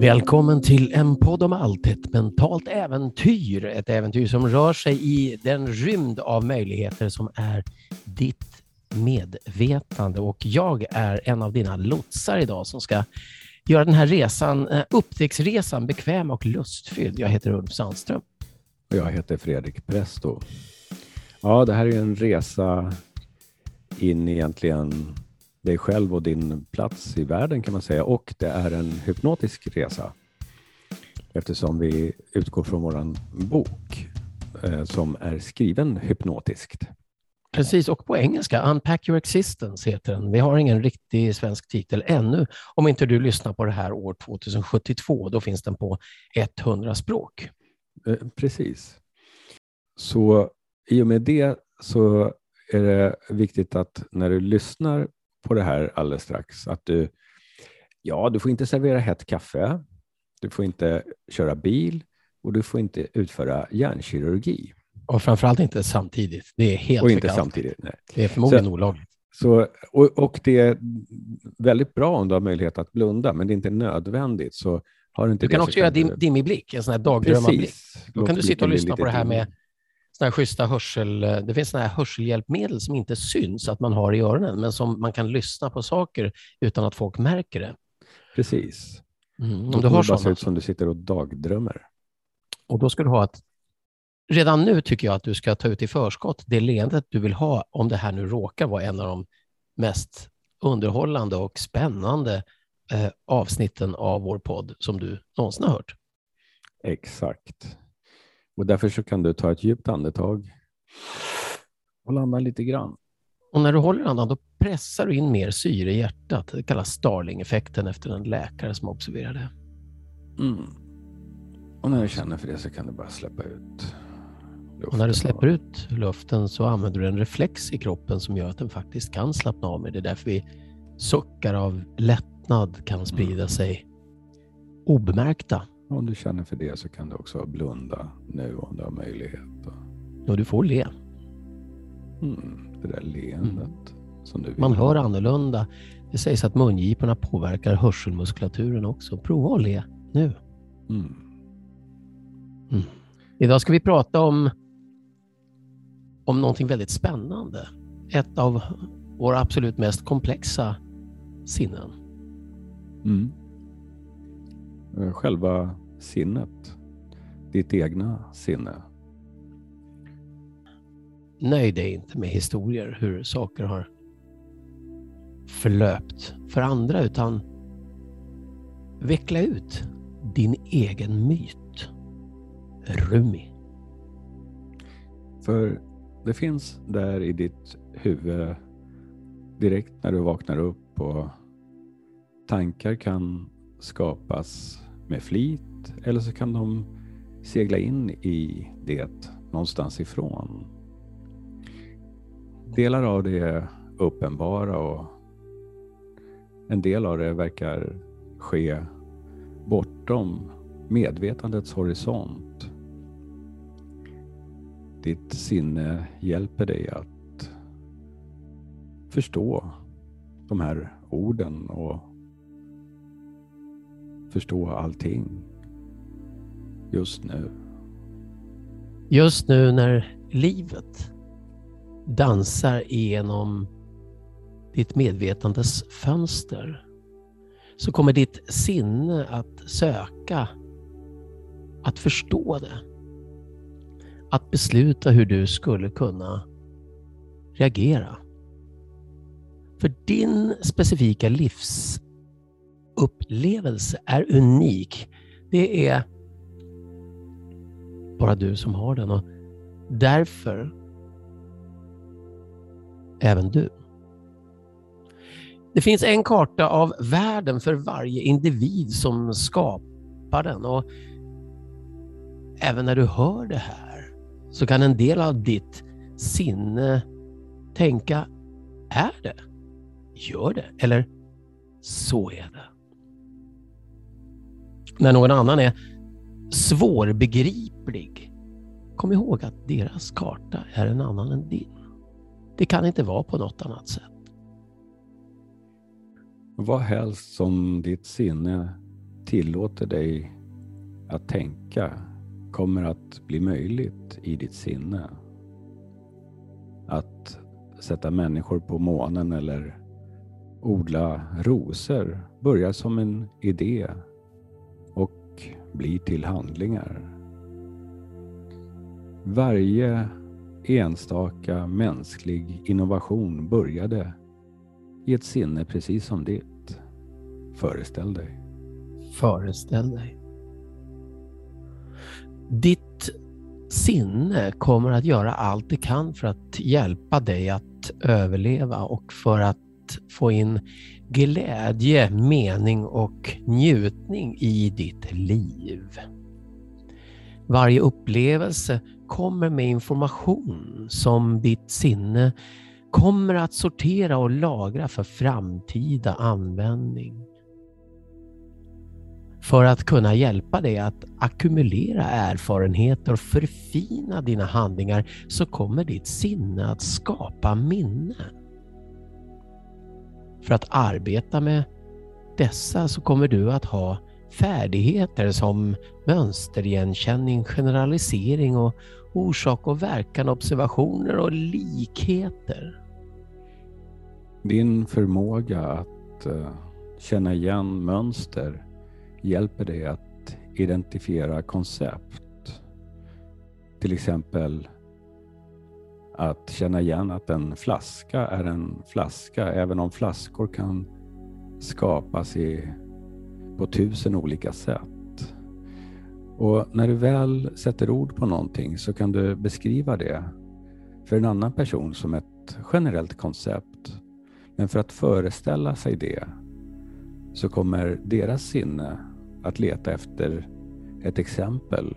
Välkommen till en podd om allt, ett mentalt äventyr. Ett äventyr som rör sig i den rymd av möjligheter som är ditt medvetande. Och jag är en av dina lotsar idag som ska göra den här resan, eh, upptäcktsresan bekväm och lustfylld. Jag heter Ulf Sandström. Och jag heter Fredrik Presto. Ja, det här är en resa in egentligen dig själv och din plats i världen kan man säga. Och det är en hypnotisk resa eftersom vi utgår från vår bok eh, som är skriven hypnotiskt. Precis, och på engelska, Unpack your existence heter den. Vi har ingen riktig svensk titel ännu. Om inte du lyssnar på det här år 2072, då finns den på 100 språk. Eh, precis. Så i och med det så är det viktigt att när du lyssnar på det här alldeles strax, att du, ja, du får inte servera hett kaffe, du får inte köra bil och du får inte utföra hjärnkirurgi. Och framförallt inte samtidigt. Det är helt Och inte samtidigt. Nej. Det är förmodligen så, olagligt. Så, och, och, det är väldigt bra om du har möjlighet att blunda, men det är inte nödvändigt. Så har inte du kan också göra dim, dimmig blick, en sån här dagdrömmarblick. Då kan du sitta och lyssna på det här med såna här hörsel... Det finns såna här hörselhjälpmedel som inte syns att man har i öronen, men som man kan lyssna på saker utan att folk märker det. Precis. Mm, om du har sådana. ser ut som du sitter och dagdrömmer. Och då ska du ha ett redan nu tycker jag att du ska ta ut i förskott det leendet du vill ha om det här nu råkar vara en av de mest underhållande och spännande eh, avsnitten av vår podd som du någonsin har hört. Exakt. Och därför så kan du ta ett djupt andetag och landa lite grann. Och när du håller andan då pressar du in mer syre i hjärtat. Det kallas Starling-effekten efter en läkare som observerade det. Mm. Och när du känner för det så kan du bara släppa ut och när du släpper ut luften så använder du en reflex i kroppen som gör att den faktiskt kan slappna av med. Det är därför vi suckar av lättnad kan sprida mm. sig obemärkta. Om du känner för det så kan du också blunda nu om du har möjlighet. Och du får le. Mm, det där leendet mm. som du vill. Man hör annorlunda. Det sägs att mungiporna påverkar hörselmuskulaturen också. Prova att le nu. Mm. Mm. Idag ska vi prata om om någonting väldigt spännande. Ett av våra absolut mest komplexa sinnen. Mm. Eh, själva sinnet. Ditt egna sinne. Nöj dig inte med historier hur saker har förlöpt för andra utan veckla ut din egen myt. Rumi. För det finns där i ditt huvud direkt när du vaknar upp och tankar kan skapas med flit eller så kan de segla in i det någonstans ifrån. Delar av det är uppenbara och en del av det verkar ske bortom medvetandets horisont ditt sinne hjälper dig att förstå de här orden och förstå allting just nu. Just nu när livet dansar igenom ditt medvetandes fönster så kommer ditt sinne att söka att förstå det att besluta hur du skulle kunna reagera. För din specifika livs Upplevelse är unik. Det är bara du som har den och därför även du. Det finns en karta av världen för varje individ som skapar den och även när du hör det här så kan en del av ditt sinne tänka, är det? Gör det? Eller så är det. När någon annan är svårbegriplig, kom ihåg att deras karta är en annan än din. Det kan inte vara på något annat sätt. Vad helst som ditt sinne tillåter dig att tänka kommer att bli möjligt i ditt sinne. Att sätta människor på månen eller odla rosor börjar som en idé blir till handlingar. Varje enstaka mänsklig innovation började i ett sinne precis som ditt. Föreställ dig. Föreställ dig. Ditt sinne kommer att göra allt det kan för att hjälpa dig att överleva och för att få in glädje, mening och njutning i ditt liv. Varje upplevelse kommer med information som ditt sinne kommer att sortera och lagra för framtida användning. För att kunna hjälpa dig att ackumulera erfarenheter och förfina dina handlingar så kommer ditt sinne att skapa minnen. För att arbeta med dessa så kommer du att ha färdigheter som mönsterigenkänning, generalisering och orsak och verkan, observationer och likheter. Din förmåga att eh, känna igen mönster hjälper dig att identifiera koncept. Till exempel att känna igen att en flaska är en flaska, även om flaskor kan skapas i, på tusen olika sätt. Och när du väl sätter ord på någonting så kan du beskriva det för en annan person som ett generellt koncept. Men för att föreställa sig det så kommer deras sinne att leta efter ett exempel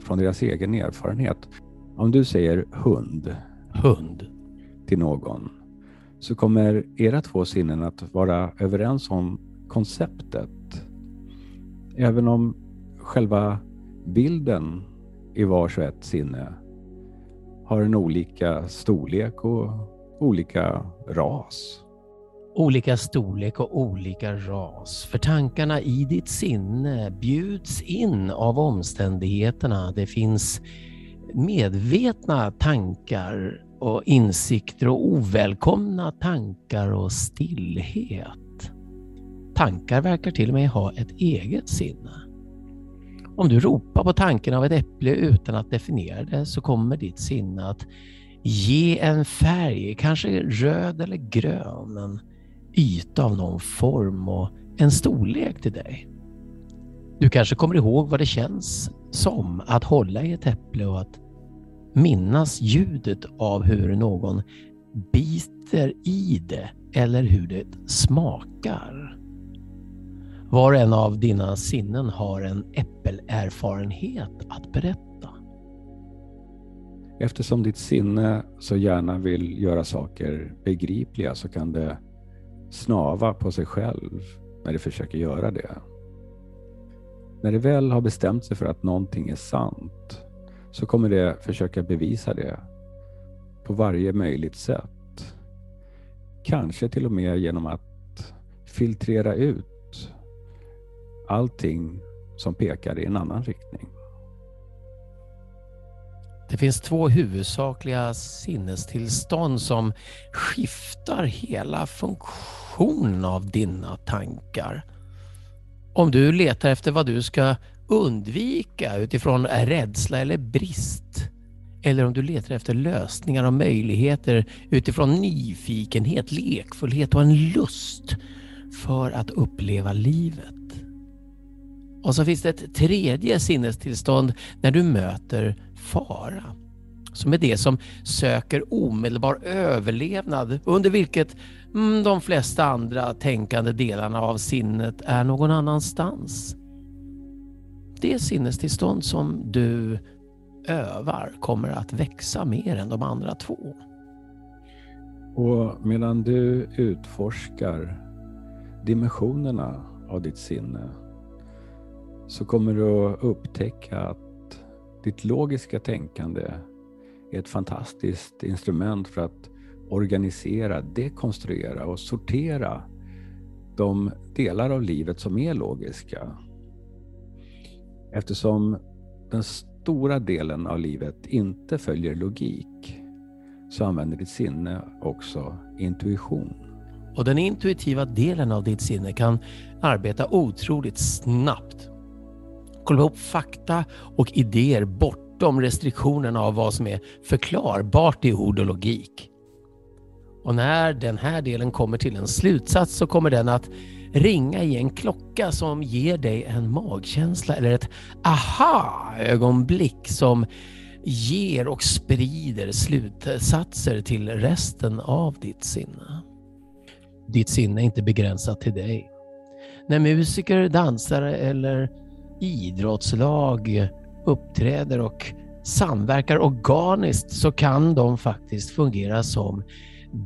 från deras egen erfarenhet. Om du säger hund, hund till någon så kommer era två sinnen att vara överens om konceptet. Även om själva bilden i vars och ett sinne har en olika storlek och olika ras. Olika storlek och olika ras. För tankarna i ditt sinne bjuds in av omständigheterna. Det finns medvetna tankar och insikter och ovälkomna tankar och stillhet. Tankar verkar till och med ha ett eget sinne. Om du ropar på tanken av ett äpple utan att definiera det så kommer ditt sinne att ge en färg, kanske röd eller grön, en yta av någon form och en storlek till dig. Du kanske kommer ihåg vad det känns som att hålla i ett äpple och att minnas ljudet av hur någon biter i det eller hur det smakar. Var och en av dina sinnen har en äppelerfarenhet att berätta. Eftersom ditt sinne så gärna vill göra saker begripliga så kan det snava på sig själv när det försöker göra det. När det väl har bestämt sig för att någonting är sant så kommer det försöka bevisa det på varje möjligt sätt. Kanske till och med genom att filtrera ut allting som pekar i en annan riktning. Det finns två huvudsakliga sinnestillstånd som skiftar hela funktionen av dina tankar. Om du letar efter vad du ska undvika utifrån rädsla eller brist. Eller om du letar efter lösningar och möjligheter utifrån nyfikenhet, lekfullhet och en lust för att uppleva livet. Och så finns det ett tredje sinnestillstånd när du möter fara. Som är det som söker omedelbar överlevnad under vilket mm, de flesta andra tänkande delarna av sinnet är någon annanstans. Det sinnestillstånd som du övar kommer att växa mer än de andra två. Och medan du utforskar dimensionerna av ditt sinne så kommer du att upptäcka att ditt logiska tänkande är ett fantastiskt instrument för att organisera, dekonstruera och sortera de delar av livet som är logiska. Eftersom den stora delen av livet inte följer logik så använder ditt sinne också intuition. Och den intuitiva delen av ditt sinne kan arbeta otroligt snabbt. Kolla ihop fakta och idéer bort bortom restriktionerna av vad som är förklarbart i ord och logik. Och när den här delen kommer till en slutsats så kommer den att ringa i en klocka som ger dig en magkänsla eller ett aha-ögonblick som ger och sprider slutsatser till resten av ditt sinne. Ditt sinne är inte begränsat till dig. När musiker, dansare eller idrottslag uppträder och samverkar organiskt så kan de faktiskt fungera som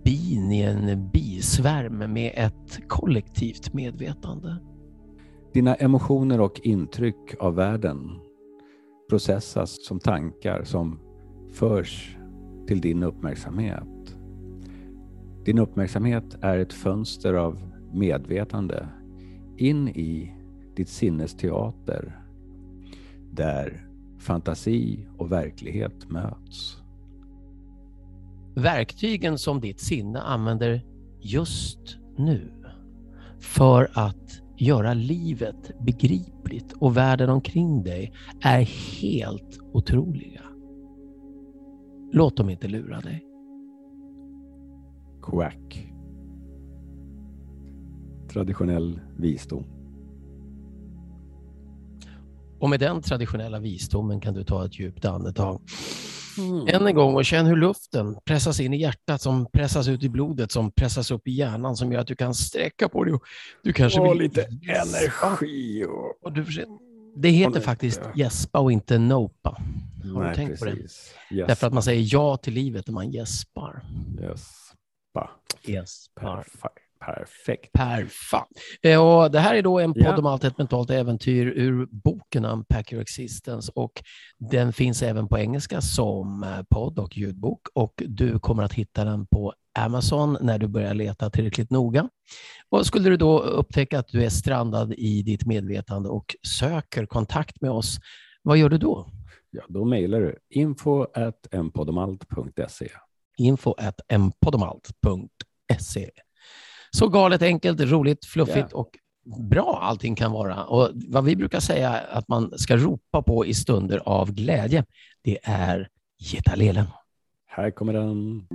bin i en bisvärm med ett kollektivt medvetande. Dina emotioner och intryck av världen processas som tankar som förs till din uppmärksamhet. Din uppmärksamhet är ett fönster av medvetande in i ditt sinnes teater där fantasi och verklighet möts. Verktygen som ditt sinne använder just nu för att göra livet begripligt och världen omkring dig är helt otroliga. Låt dem inte lura dig. Quack. Traditionell visdom. Och med den traditionella visdomen kan du ta ett djupt andetag. Mm. Än en gång och känn hur luften pressas in i hjärtat, som pressas ut i blodet, som pressas upp i hjärnan, som gör att du kan sträcka på dig. Du kanske och vill... lite energi. Och... och du det heter faktiskt gäspa och inte nopa. Har Nej, du tänkt precis. på det? Yes. Därför att man säger ja till livet när man gäspar. Gäspa. Gäspar. Perfekt. Perfekt. Perfa. Eh, Och det här är då en podd Ja. om allt ett mentalt äventyr ur boken Unpack Your Existence och den finns även på engelska som eh, podd och ljudbok och du kommer att hitta den på Amazon när du börjar leta tillräckligt noga. Och skulle du då upptäcka att du är strandad i ditt medvetande och söker kontakt med oss, vad gör du då? Ja, då mejlar du info at empodomalt.se. info at empodomalt.se. Så galet enkelt, roligt, fluffigt Ja. och bra allting kan vara. Och vad vi brukar säga att man ska ropa på i stunder av glädje, det är Getalelen. Här kommer den.